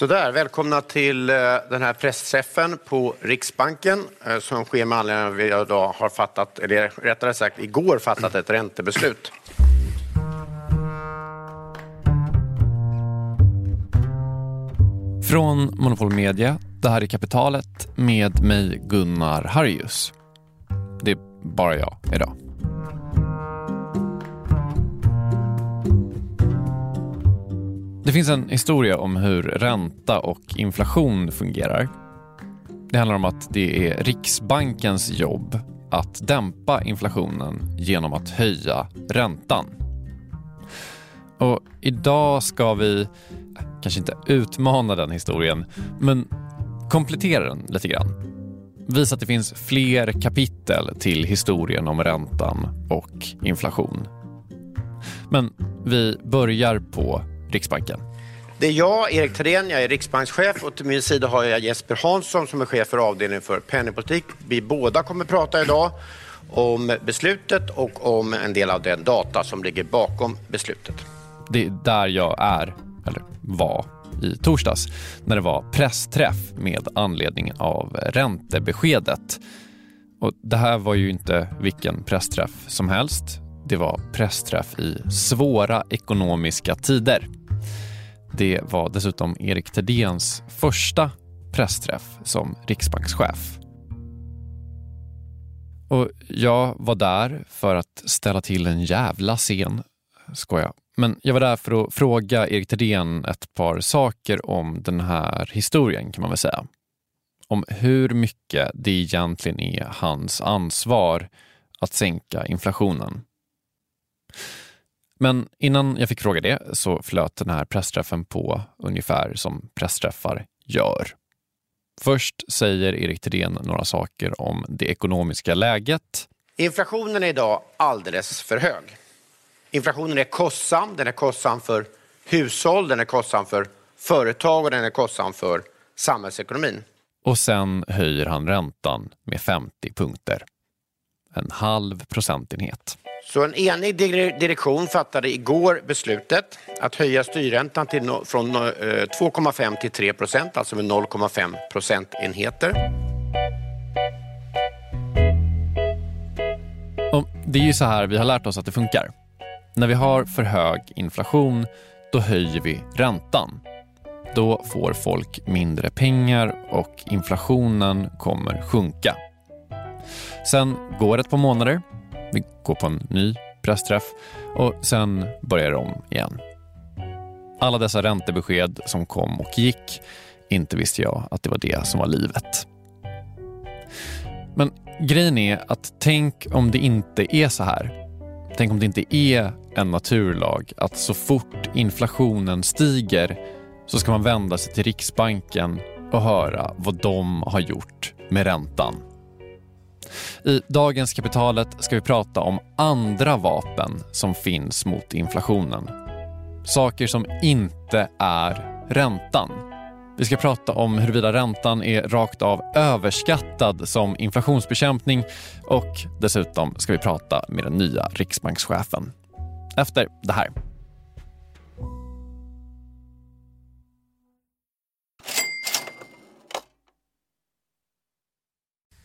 Sådär, välkomna till eh, den här pressträffen på Riksbanken eh, som sker med anledning av att vi idag har fattat, eller rättare sagt igår fattat ett räntebeslut. Från Monopol Media, det här är Kapitalet med mig Gunnar Harjus. Det är bara jag idag. Det finns en historia om hur ränta och inflation fungerar. Det handlar om att det är Riksbankens jobb att dämpa inflationen genom att höja räntan. Och idag ska vi, kanske inte utmana den historien, men komplettera den lite grann. Visa att det finns fler kapitel till historien om räntan och inflation. Men vi börjar på Riksbanken. Det är jag, Erik Thedéen, jag är riksbankschef och till min sida har jag Jesper Hansson som är chef för avdelningen för penningpolitik. Vi båda kommer prata idag om beslutet och om en del av den data som ligger bakom beslutet. Det är där jag är, eller var, i torsdags när det var pressträff med anledning av räntebeskedet. Och det här var ju inte vilken pressträff som helst. Det var pressträff i svåra ekonomiska tider. Det var dessutom Erik Thedéens första pressträff som riksbankschef. Och jag var där för att ställa till en jävla scen. Skoja. Men jag var där för att fråga Erik Thedéen ett par saker om den här historien kan man väl säga. Om hur mycket det egentligen är hans ansvar att sänka inflationen. Men innan jag fick fråga det så flöt den här pressträffen på ungefär som pressträffar gör. Först säger Erik Thedéen några saker om det ekonomiska läget. Inflationen är idag alldeles för hög. Inflationen är kostsam. Den är kostsam för hushåll, den är kostsam för företag och den är kostsam för samhällsekonomin. Och sen höjer han räntan med 50 punkter. En halv procentenhet. Så en enig direktion fattade igår beslutet att höja styrräntan till no från 2,5 till 3 procent, alltså med 0,5 procentenheter. Och det är ju så här vi har lärt oss att det funkar. När vi har för hög inflation, då höjer vi räntan. Då får folk mindre pengar och inflationen kommer sjunka. Sen går det ett par månader vi går på en ny pressträff och sen börjar det om igen. Alla dessa räntebesked som kom och gick, inte visste jag att det var det som var livet. Men grejen är att tänk om det inte är så här. Tänk om det inte är en naturlag att så fort inflationen stiger så ska man vända sig till Riksbanken och höra vad de har gjort med räntan. I dagens Kapitalet ska vi prata om andra vapen som finns mot inflationen. Saker som inte är räntan. Vi ska prata om huruvida räntan är rakt av överskattad som inflationsbekämpning och dessutom ska vi prata med den nya riksbankschefen. Efter det här.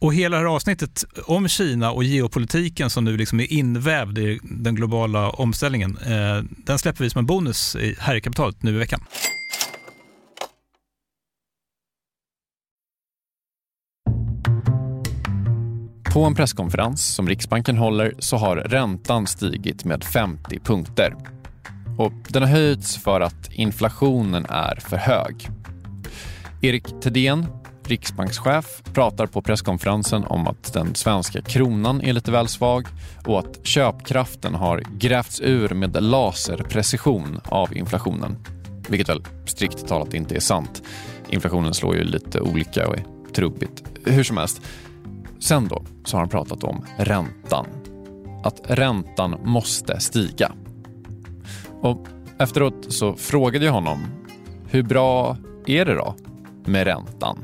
Och hela det här avsnittet om Kina och geopolitiken som nu liksom är invävd i den globala omställningen, eh, den släpper vi som en bonus här i kapitalet nu i veckan. På en presskonferens som Riksbanken håller så har räntan stigit med 50 punkter. Och den har höjts för att inflationen är för hög. Erik Thedéen, riksbankschef, pratar på presskonferensen om att den svenska kronan är lite väl svag och att köpkraften har grävts ur med laserprecision av inflationen. Vilket väl strikt talat inte är sant. Inflationen slår ju lite olika och är trubbigt. Hur som helst. Sen då så har han pratat om räntan. Att räntan måste stiga. Och efteråt så frågade jag honom hur bra är det då med räntan?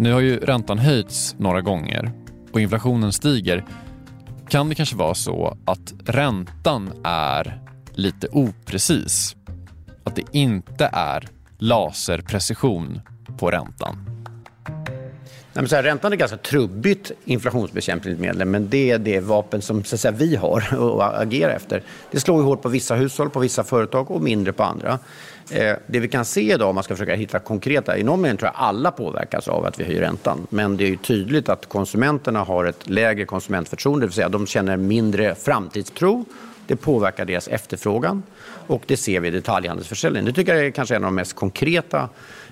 Nu har ju räntan höjts några gånger och inflationen stiger. Kan det kanske vara så att räntan är lite oprecis? Att det inte är laserprecision på räntan? Nej, men så här, räntan är ganska trubbigt inflationsbekämpningsmedel, men det är det vapen som så att säga, vi har att agera efter. Det slår ju hårt på vissa hushåll, på vissa företag och mindre på andra. Eh, det vi kan se idag, om man ska försöka hitta konkreta, i någon mening tror jag alla påverkas av att vi höjer räntan. Men det är ju tydligt att konsumenterna har ett lägre konsumentförtroende, det vill säga de känner mindre framtidstro. Det påverkar deras efterfrågan och det ser vi i detaljhandelsförsäljningen. Det tycker jag är kanske en av de mest konkreta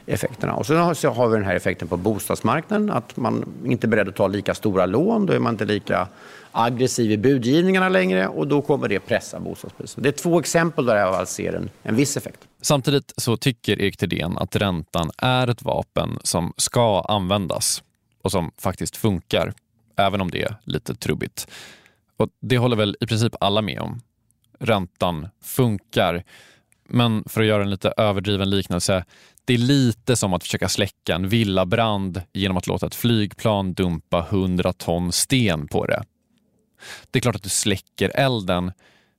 effekterna. Och sen har vi den här effekten på bostadsmarknaden, att man inte är beredd att ta lika stora lån. Då är man inte lika aggressiv i budgivningarna längre och då kommer det pressa bostadspriserna. Det är två exempel där jag alltså ser en, en viss effekt. Samtidigt så tycker Erik Thedéen att räntan är ett vapen som ska användas och som faktiskt funkar, även om det är lite trubbigt. Och Det håller väl i princip alla med om. Räntan funkar. Men för att göra en lite överdriven liknelse, det är lite som att försöka släcka en villabrand genom att låta ett flygplan dumpa 100 ton sten på det. Det är klart att du släcker elden,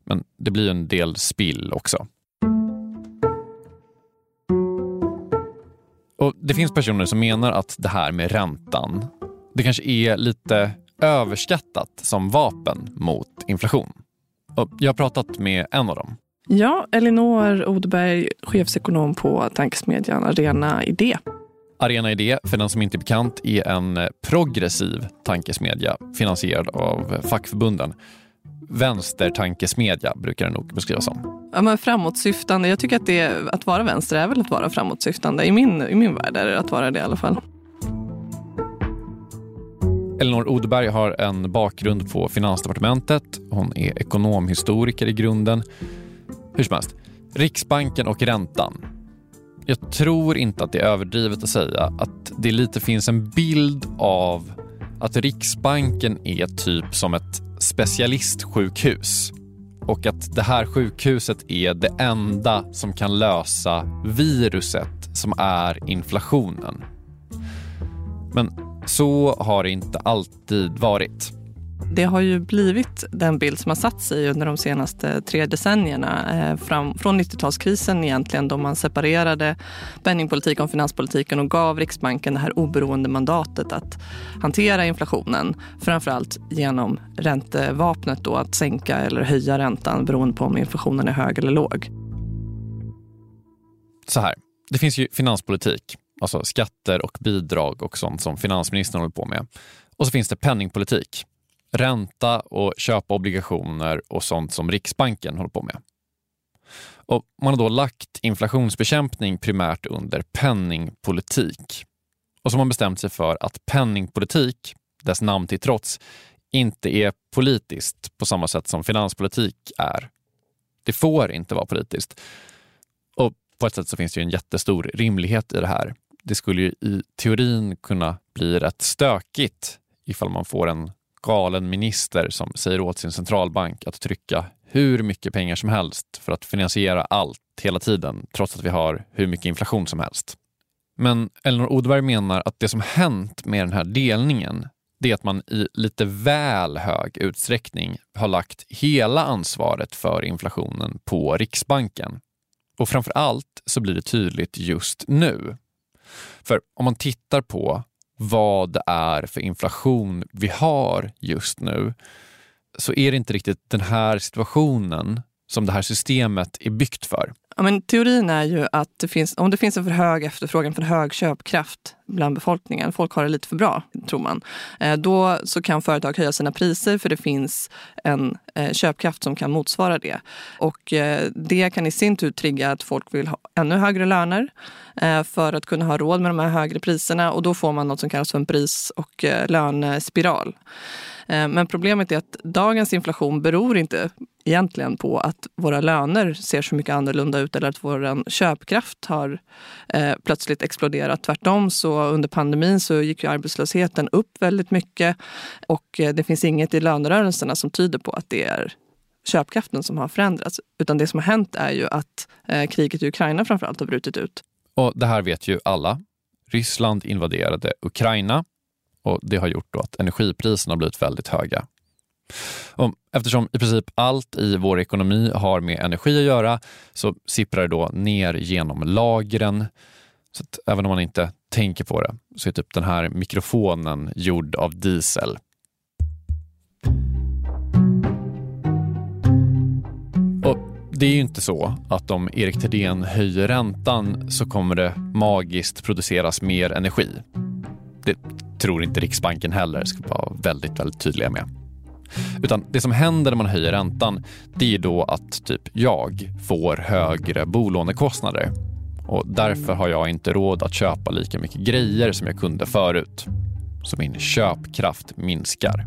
men det blir en del spill också. Och Det finns personer som menar att det här med räntan, det kanske är lite överskattat som vapen mot inflation. Och jag har pratat med en av dem. Ja, Elinor Odeberg, chefsekonom på tankesmedjan Arena Idé. Arena Idé, för den som inte är bekant, är en progressiv tankesmedja finansierad av fackförbunden. Vänstertankesmedja brukar den nog beskrivas som. Ja, men framåtsyftande. Jag tycker att det, att vara vänster är väl att vara framåtsyftande. I min, I min värld är det att vara det i alla fall. Elinor Odeberg har en bakgrund på Finansdepartementet. Hon är ekonomhistoriker i grunden. Hur som helst, Riksbanken och räntan. Jag tror inte att det är överdrivet att säga att det lite finns en bild av att Riksbanken är typ som ett specialistsjukhus och att det här sjukhuset är det enda som kan lösa viruset som är inflationen. Men så har det inte alltid varit. Det har ju blivit den bild som har satt sig under de senaste tre decennierna. Eh, fram, från 90-talskrisen egentligen då man separerade penningpolitiken och finanspolitiken och gav Riksbanken det här oberoende mandatet att hantera inflationen. Framförallt genom räntevapnet då att sänka eller höja räntan beroende på om inflationen är hög eller låg. Så här, det finns ju finanspolitik, alltså skatter och bidrag och sånt som finansministern håller på med. Och så finns det penningpolitik ränta och köpa obligationer och sånt som Riksbanken håller på med. Och man har då lagt inflationsbekämpning primärt under penningpolitik. och som har bestämt sig för att penningpolitik, dess namn till trots, inte är politiskt på samma sätt som finanspolitik är. Det får inte vara politiskt. Och på ett sätt så finns det ju en jättestor rimlighet i det här. Det skulle ju i teorin kunna bli rätt stökigt ifall man får en galen minister som säger åt sin centralbank att trycka hur mycket pengar som helst för att finansiera allt hela tiden, trots att vi har hur mycket inflation som helst. Men Elinor Odeberg menar att det som hänt med den här delningen det är att man i lite väl hög utsträckning har lagt hela ansvaret för inflationen på Riksbanken. Och framför allt så blir det tydligt just nu. För om man tittar på vad det är för inflation vi har just nu så är det inte riktigt den här situationen som det här systemet är byggt för. Ja, men teorin är ju att det finns, om det finns en för hög efterfrågan, för hög köpkraft bland befolkningen, folk har det lite för bra, tror man, eh, då så kan företag höja sina priser för det finns en eh, köpkraft som kan motsvara det. Och eh, det kan i sin tur trigga att folk vill ha ännu högre löner för att kunna ha råd med de här högre priserna och då får man något som kallas för en pris och lönespiral. Men problemet är att dagens inflation beror inte egentligen på att våra löner ser så mycket annorlunda ut eller att vår köpkraft har plötsligt exploderat. Tvärtom så under pandemin så gick ju arbetslösheten upp väldigt mycket och eh, det finns inget i lönerörelserna som tyder på att det är köpkraften som har förändrats. Utan det som har hänt är ju att eh, kriget i Ukraina framförallt har brutit ut. Och det här vet ju alla. Ryssland invaderade Ukraina och det har gjort att energipriserna har blivit väldigt höga. Och eftersom i princip allt i vår ekonomi har med energi att göra så sipprar det då ner genom lagren. Så även om man inte tänker på det så är typ den här mikrofonen gjord av diesel. Och det är ju inte så att om Erik Thedéen höjer räntan så kommer det magiskt produceras mer energi. Det tror inte Riksbanken heller, ska vara väldigt, väldigt tydliga med. Utan det som händer när man höjer räntan, det är då att typ jag får högre bolånekostnader. Och därför har jag inte råd att köpa lika mycket grejer som jag kunde förut. Så min köpkraft minskar.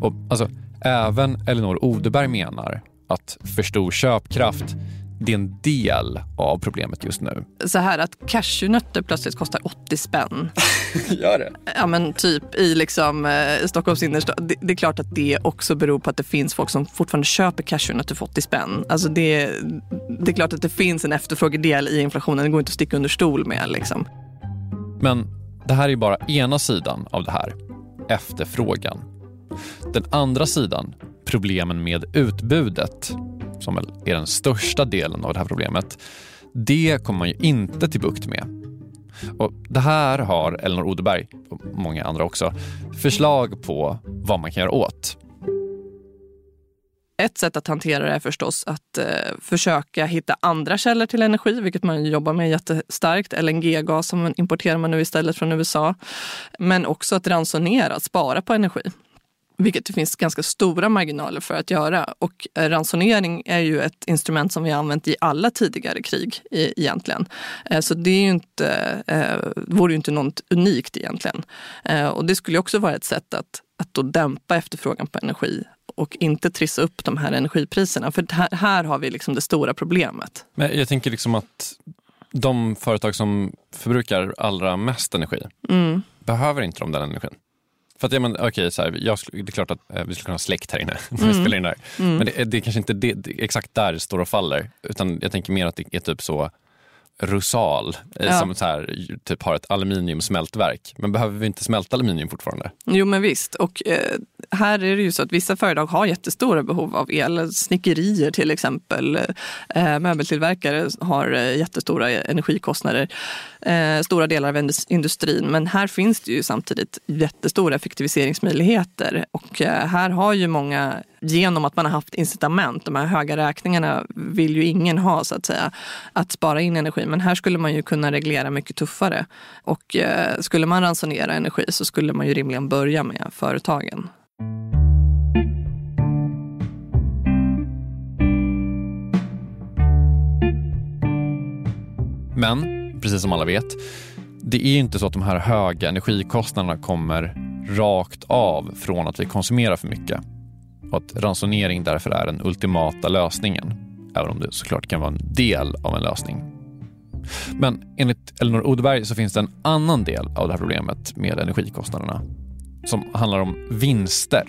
Och alltså, även Elinor Odeberg menar att för stor köpkraft det är en del av problemet just nu. Så här att cashewnötter plötsligt kostar 80 spänn. Gör det? Ja men typ i liksom, eh, Stockholms innerstad. Det, det, är klart att det också beror på att det finns folk som fortfarande köper cashewnötter för 80 spänn. Alltså det, det är klart att det finns en efterfrågedel i inflationen. Det går inte att sticka under stol med. Liksom. Men det här är bara ena sidan av det här. Efterfrågan. Den andra sidan, problemen med utbudet som väl är den största delen av det här problemet, det kommer man ju inte till bukt med. Och det här har Elinor Odeberg, och många andra också, förslag på vad man kan göra åt. Ett sätt att hantera det är förstås att eh, försöka hitta andra källor till energi, vilket man jobbar med jättestarkt. LNG-gas som importerar man nu istället från USA. Men också att ransonera, att spara på energi. Vilket det finns ganska stora marginaler för att göra. Och eh, ransonering är ju ett instrument som vi har använt i alla tidigare krig egentligen. Eh, så det är ju inte, eh, vore ju inte något unikt egentligen. Och det skulle också vara ett sätt att, att då dämpa efterfrågan på energi och inte trissa upp de här energipriserna. För här, här har vi liksom det stora problemet. Men jag tänker liksom att de företag som förbrukar allra mest energi, mm. behöver inte de den energin? För att, ja, men, okay, så här, jag, det är klart att eh, vi skulle kunna ha släkt här inne när vi mm. spelar in det här. Mm. Men det, det är kanske inte det, det, exakt där det står och faller. Utan jag tänker mer att det är typ så Rusal eh, ja. som så här, typ har ett aluminiumsmältverk. Men behöver vi inte smälta aluminium fortfarande? Jo men visst. Och eh, här är det ju så att vissa företag har jättestora behov av el. Snickerier till exempel. Eh, möbeltillverkare har eh, jättestora energikostnader. Eh, stora delar av industrin. Men här finns det ju samtidigt jättestora effektiviseringsmöjligheter. Och eh, här har ju många genom att man har haft incitament, de här höga räkningarna vill ju ingen ha så att säga, att spara in energi. Men här skulle man ju kunna reglera mycket tuffare. Och eh, skulle man ransonera energi så skulle man ju rimligen börja med företagen. Men, precis som alla vet, det är inte så att de här höga energikostnaderna kommer rakt av från att vi konsumerar för mycket och att ransonering därför är den ultimata lösningen, även om det såklart kan vara en del av en lösning. Men enligt Elinor Odeberg så finns det en annan del av det här problemet med energikostnaderna som handlar om vinster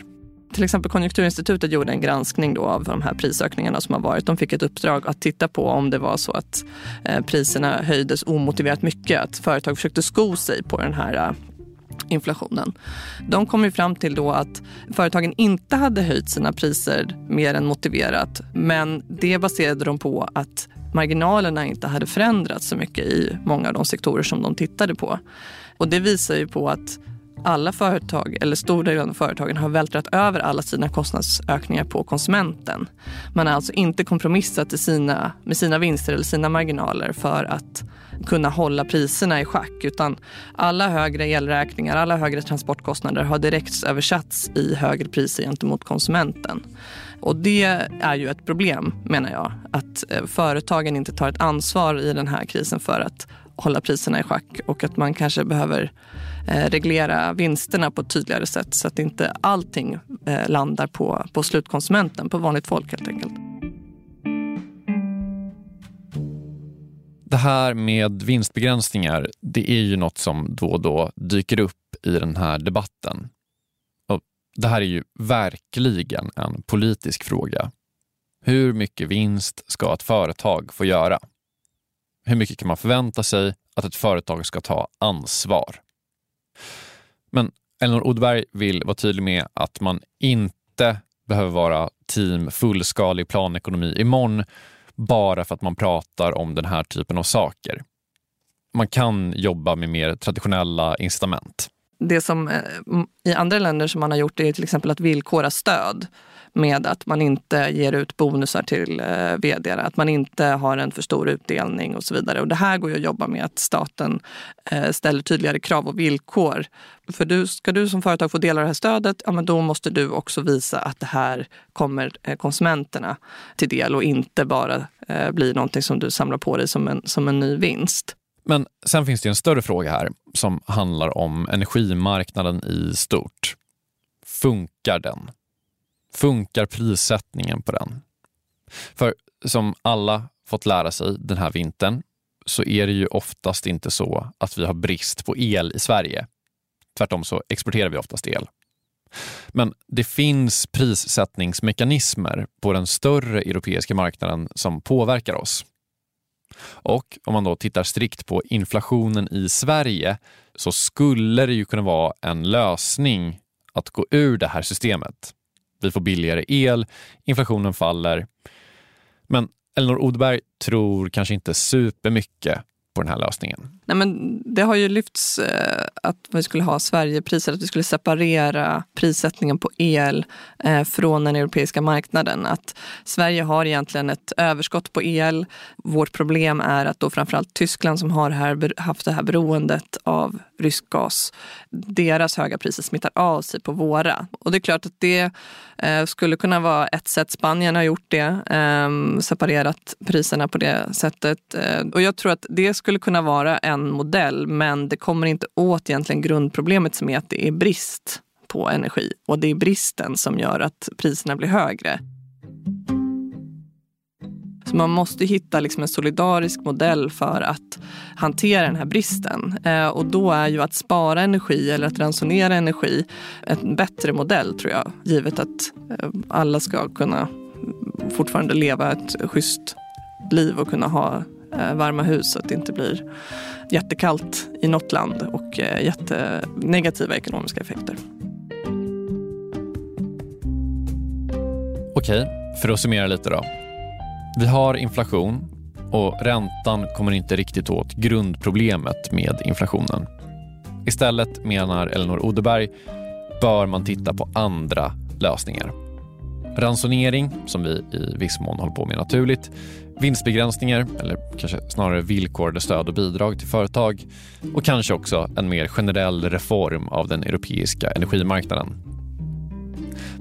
till exempel Konjunkturinstitutet gjorde en granskning då av de här prisökningarna som har varit. De fick ett uppdrag att titta på om det var så att eh, priserna höjdes omotiverat mycket. Att företag försökte sko sig på den här eh, inflationen. De kom ju fram till då att företagen inte hade höjt sina priser mer än motiverat. Men det baserade de på att marginalerna inte hade förändrats så mycket i många av de sektorer som de tittade på. Och det visar ju på att alla företag, eller stor del av företagen, har vältrat över alla sina kostnadsökningar på konsumenten. Man har alltså inte kompromissat i sina, med sina vinster eller sina marginaler för att kunna hålla priserna i schack. Utan alla högre elräkningar, alla högre transportkostnader har direkt översatts i högre priser gentemot konsumenten. Och det är ju ett problem, menar jag. Att eh, företagen inte tar ett ansvar i den här krisen för att hålla priserna i schack och att man kanske behöver eh, reglera vinsterna på ett tydligare sätt så att inte allting eh, landar på, på slutkonsumenten, på vanligt folk helt enkelt. Det här med vinstbegränsningar, det är ju något som då och då dyker upp i den här debatten. Och det här är ju verkligen en politisk fråga. Hur mycket vinst ska ett företag få göra? hur mycket kan man förvänta sig att ett företag ska ta ansvar? Men Elinor Odberg vill vara tydlig med att man inte behöver vara team fullskalig planekonomi imorgon bara för att man pratar om den här typen av saker. Man kan jobba med mer traditionella incitament. Det som eh, i andra länder som man har gjort är till exempel att villkora stöd med att man inte ger ut bonusar till eh, vd, att man inte har en för stor utdelning och så vidare. Och det här går ju att jobba med att staten eh, ställer tydligare krav och villkor. För du, ska du som företag få del av det här stödet, ja, men då måste du också visa att det här kommer eh, konsumenterna till del och inte bara eh, blir någonting som du samlar på dig som en, som en ny vinst. Men sen finns det en större fråga här som handlar om energimarknaden i stort. Funkar den? Funkar prissättningen på den? För som alla fått lära sig den här vintern så är det ju oftast inte så att vi har brist på el i Sverige. Tvärtom så exporterar vi oftast el. Men det finns prissättningsmekanismer på den större europeiska marknaden som påverkar oss. Och om man då tittar strikt på inflationen i Sverige så skulle det ju kunna vara en lösning att gå ur det här systemet vi får billigare el, inflationen faller. Men Elinor Odberg tror kanske inte supermycket på den här lösningen. Nej, men det har ju lyfts eh, att vi skulle ha Sverigepriser, att vi skulle separera prissättningen på el eh, från den europeiska marknaden. Att Sverige har egentligen ett överskott på el. Vårt problem är att då framförallt Tyskland som har här, haft det här beroendet av rysk gas, deras höga priser smittar av sig på våra. Och det är klart att det eh, skulle kunna vara ett sätt. Spanien har gjort det, ehm, separerat priserna på det sättet. Och jag tror att det skulle kunna vara en en modell men det kommer inte åt egentligen grundproblemet som är att det är brist på energi och det är bristen som gör att priserna blir högre. Så man måste hitta liksom en solidarisk modell för att hantera den här bristen. Eh, och då är ju att spara energi eller att ransonera energi en bättre modell tror jag. Givet att eh, alla ska kunna fortfarande leva ett schysst liv och kunna ha Eh, varma hus så att det inte blir jättekallt i något land och eh, jättenegativa ekonomiska effekter. Okej, för att summera lite då. Vi har inflation och räntan kommer inte riktigt åt grundproblemet med inflationen. Istället menar Elinor Odeberg bör man titta på andra lösningar. Ransonering, som vi i viss mån håller på med naturligt, vinstbegränsningar eller kanske snarare villkorade stöd och bidrag till företag och kanske också en mer generell reform av den europeiska energimarknaden.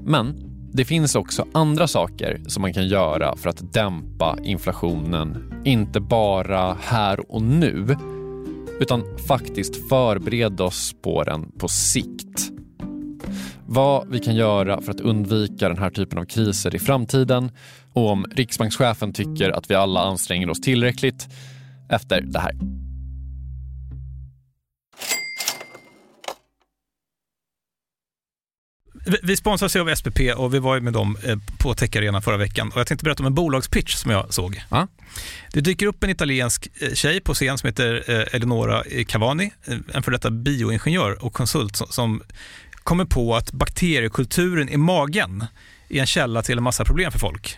Men det finns också andra saker som man kan göra för att dämpa inflationen, inte bara här och nu utan faktiskt förbereda oss på den på sikt. Vad vi kan göra för att undvika den här typen av kriser i framtiden och om riksbankschefen tycker att vi alla anstränger oss tillräckligt efter det här. Vi sponsras av SPP och vi var med dem eh, på Tech förra veckan. Och jag tänkte berätta om en bolagspitch som jag såg. Ja. Det dyker upp en italiensk eh, tjej på scen som heter eh, Eleonora Cavani, en för detta bioingenjör och konsult som kommer på att bakteriekulturen i magen är en källa till en massa problem för folk.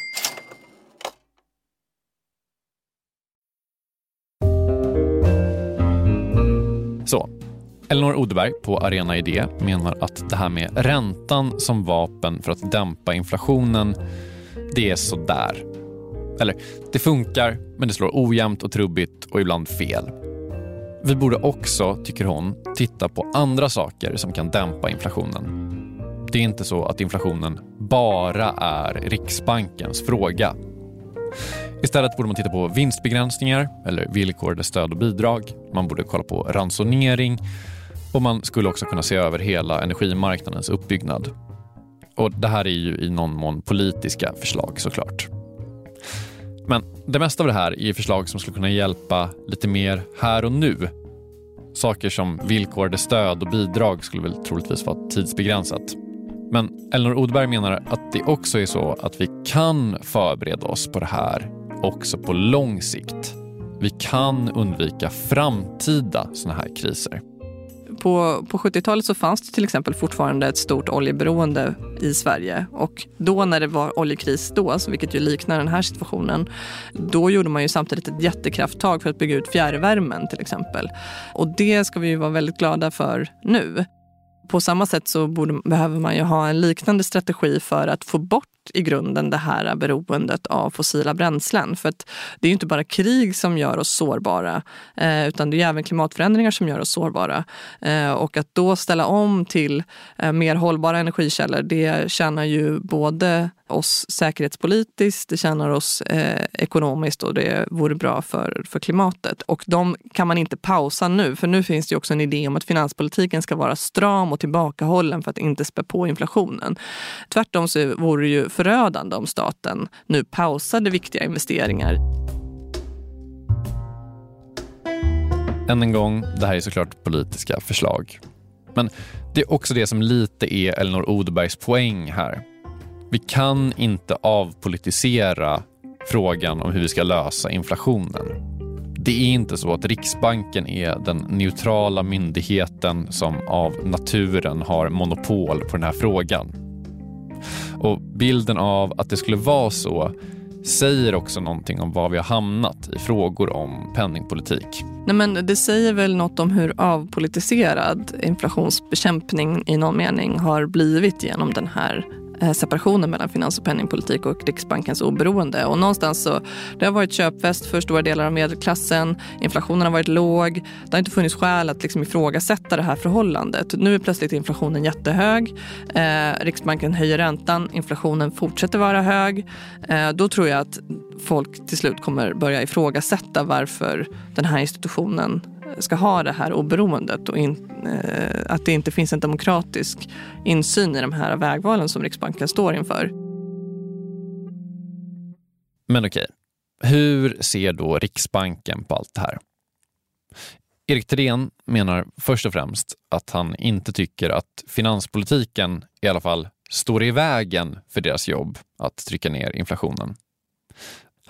Elinor Odeberg på Arena Idé menar att det här med räntan som vapen för att dämpa inflationen, det är sådär. Eller, det funkar, men det slår ojämnt och trubbigt och ibland fel. Vi borde också, tycker hon, titta på andra saker som kan dämpa inflationen. Det är inte så att inflationen bara är Riksbankens fråga. Istället borde man titta på vinstbegränsningar eller villkorade stöd och bidrag. Man borde kolla på ransonering och man skulle också kunna se över hela energimarknadens uppbyggnad. Och Det här är ju i någon mån politiska förslag såklart. Men det mesta av det här är förslag som skulle kunna hjälpa lite mer här och nu. Saker som villkorade stöd och bidrag skulle väl troligtvis vara tidsbegränsat. Men Elinor Odberg menar att det också är så att vi kan förbereda oss på det här också på lång sikt. Vi kan undvika framtida såna här kriser. På, på 70-talet så fanns det till exempel fortfarande ett stort oljeberoende i Sverige. Och då när det var oljekris då, alltså vilket ju liknar den här situationen, då gjorde man ju samtidigt ett jättekrafttag för att bygga ut fjärrvärmen till exempel. Och det ska vi ju vara väldigt glada för nu. På samma sätt så borde, behöver man ju ha en liknande strategi för att få bort i grunden det här beroendet av fossila bränslen. För att det är ju inte bara krig som gör oss sårbara eh, utan det är även klimatförändringar som gör oss sårbara. Eh, och att då ställa om till eh, mer hållbara energikällor det tjänar ju både oss säkerhetspolitiskt, det tjänar oss eh, ekonomiskt och det vore bra för, för klimatet. Och de kan man inte pausa nu, för nu finns det också en idé om att finanspolitiken ska vara stram och tillbakahållen för att inte spä på inflationen. Tvärtom så vore det ju förödande om staten nu pausade viktiga investeringar. Än en gång, det här är såklart politiska förslag. Men det är också det som lite är Elinor Odebergs poäng här. Vi kan inte avpolitisera frågan om hur vi ska lösa inflationen. Det är inte så att Riksbanken är den neutrala myndigheten som av naturen har monopol på den här frågan. Och bilden av att det skulle vara så säger också någonting om var vi har hamnat i frågor om penningpolitik. Nej, men det säger väl något om hur avpolitiserad inflationsbekämpning i någon mening har blivit genom den här Eh, separationen mellan finans och penningpolitik och Riksbankens oberoende. Och någonstans så, det har varit köpfest för stora delar av medelklassen. Inflationen har varit låg. Det har inte funnits skäl att liksom ifrågasätta det här förhållandet. Nu är plötsligt inflationen jättehög. Eh, Riksbanken höjer räntan. Inflationen fortsätter vara hög. Eh, då tror jag att folk till slut kommer börja ifrågasätta varför den här institutionen ska ha det här oberoendet och in, eh, att det inte finns en demokratisk insyn i de här vägvalen som Riksbanken står inför. Men okej, hur ser då Riksbanken på allt det här? Erik Thedéen menar först och främst att han inte tycker att finanspolitiken i alla fall står i vägen för deras jobb att trycka ner inflationen.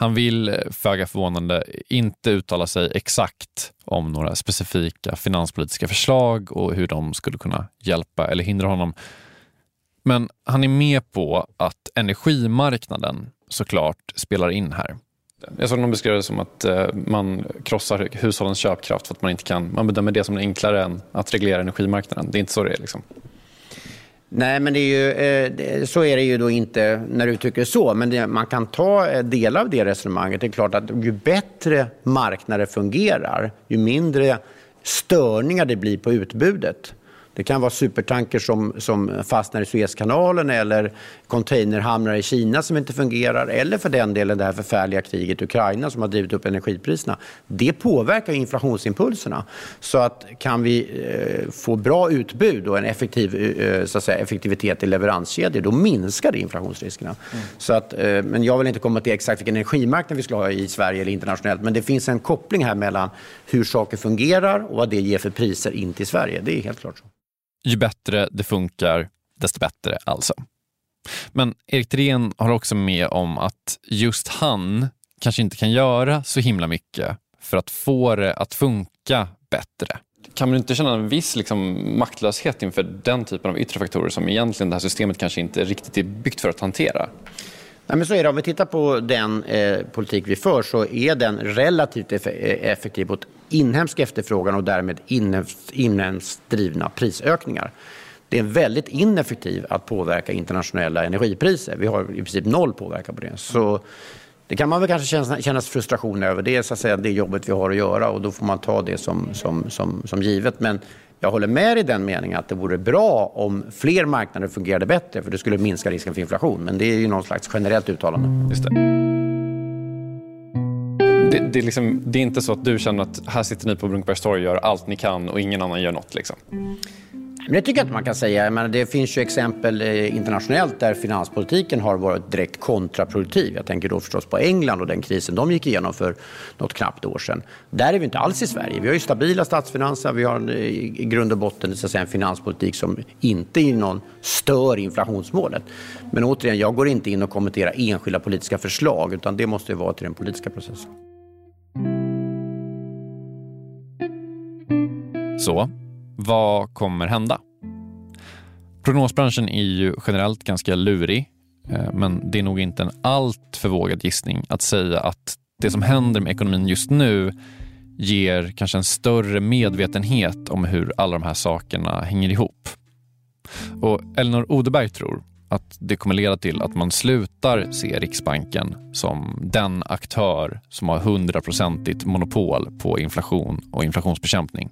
Han vill, eh, föga förvånande, inte uttala sig exakt om några specifika finanspolitiska förslag och hur de skulle kunna hjälpa eller hindra honom. Men han är med på att energimarknaden såklart spelar in här. Jag såg någon beskriva det som att eh, man krossar hushållens köpkraft för att man inte kan, man bedömer det som enklare än att reglera energimarknaden. Det är inte så det är. Liksom. Nej, men det är ju, eh, så är det ju då inte när du tycker så. Men man kan ta eh, del delar av det resonemanget. Det är klart att ju bättre marknader fungerar, ju mindre störningar det blir på utbudet. Det kan vara supertanker som, som fastnar i Suezkanalen eller containerhamnar i Kina som inte fungerar eller för den delen det här förfärliga kriget i Ukraina som har drivit upp energipriserna. Det påverkar inflationsimpulserna. Så att kan vi eh, få bra utbud och en effektiv, eh, så att säga, effektivitet i leveranskedjor, då minskar det inflationsriskerna. Mm. Så att, eh, men jag vill inte komma till exakt vilken energimarknad vi ska ha i Sverige eller internationellt, men det finns en koppling här mellan hur saker fungerar och vad det ger för priser in till Sverige. Det är helt klart så. Ju bättre det funkar, desto bättre alltså. Men Erik Thedéen håller också med om att just han kanske inte kan göra så himla mycket för att få det att funka bättre. Kan man inte känna en viss liksom, maktlöshet inför den typen av yttre faktorer som egentligen det här systemet kanske inte riktigt är byggt för att hantera? Nej, men så är det. Om vi tittar på den eh, politik vi för så är den relativt eff effektiv mot inhemsk efterfrågan och därmed inhemskt drivna prisökningar. Det är väldigt ineffektivt att påverka internationella energipriser. Vi har i princip noll påverkan på det. Så det kan man väl kanske känna, frustration över. Det är så att säga det jobbet vi har att göra och då får man ta det som, som, som, som givet. Men jag håller med i den meningen att det vore bra om fler marknader fungerade bättre för det skulle minska risken för inflation. Men det är ju någon slags generellt uttalande. Just det. Det, det, är liksom, det, är inte så att du känner att här sitter ni på Brunkebergstorg och gör allt ni kan och ingen annan gör något? Liksom. Men det tycker jag inte man kan säga. Men det finns ju exempel eh, internationellt där finanspolitiken har varit direkt kontraproduktiv. Jag tänker då förstås på England och den krisen de gick igenom för något knappt år sedan. Där är vi inte alls i Sverige. Vi har ju stabila statsfinanser, vi har eh, i grund och botten så att säga, en finanspolitik som inte i någon stör inflationsmålet. Men återigen, jag går inte in och kommenterar enskilda politiska förslag utan det måste vara till den politiska processen. Så, vad kommer hända? Prognosbranschen är ju generellt ganska lurig, eh, men det är nog inte en allt för vågad gissning att säga att det som händer med ekonomin just nu ger kanske en större medvetenhet om hur alla de här sakerna hänger ihop. Och Elinor Odeberg tror att det kommer leda till att man slutar se Riksbanken som den aktör som har hundraprocentigt monopol på inflation och inflationsbekämpning.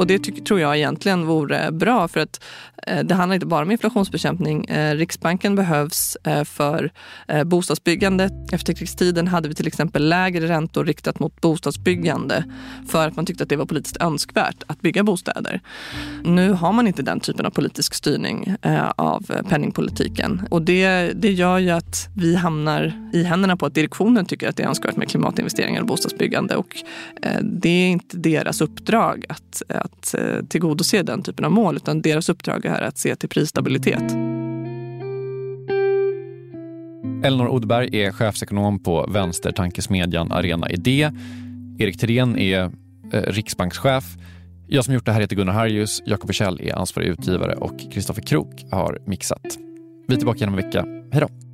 Och det tror jag egentligen vore bra för att eh, det handlar inte bara om inflationsbekämpning. Eh, Riksbanken behövs eh, för eh, bostadsbyggande. Efter krigstiden hade vi till exempel lägre räntor riktat mot bostadsbyggande för att man tyckte att det var politiskt önskvärt att bygga bostäder. Nu har man inte den typen av politisk styrning eh, av penningpolitiken och det, det gör ju att vi hamnar i händerna på att direktionen tycker att det är önskvärt med klimatinvesteringar och bostadsbyggande och eh, det är inte deras uppdrag att att att eh, tillgodose den typen av mål utan deras uppdrag är att se till prisstabilitet. Elinor Odberg är chefsekonom på vänstertankesmedjan Arena Idé. Erik Thedéen är eh, riksbankschef. Jag som gjort det här heter Gunnar Harjus. Jakob Forssell är ansvarig utgivare och Kristoffer Krook har mixat. Vi är tillbaka igen om en vecka. Hej då!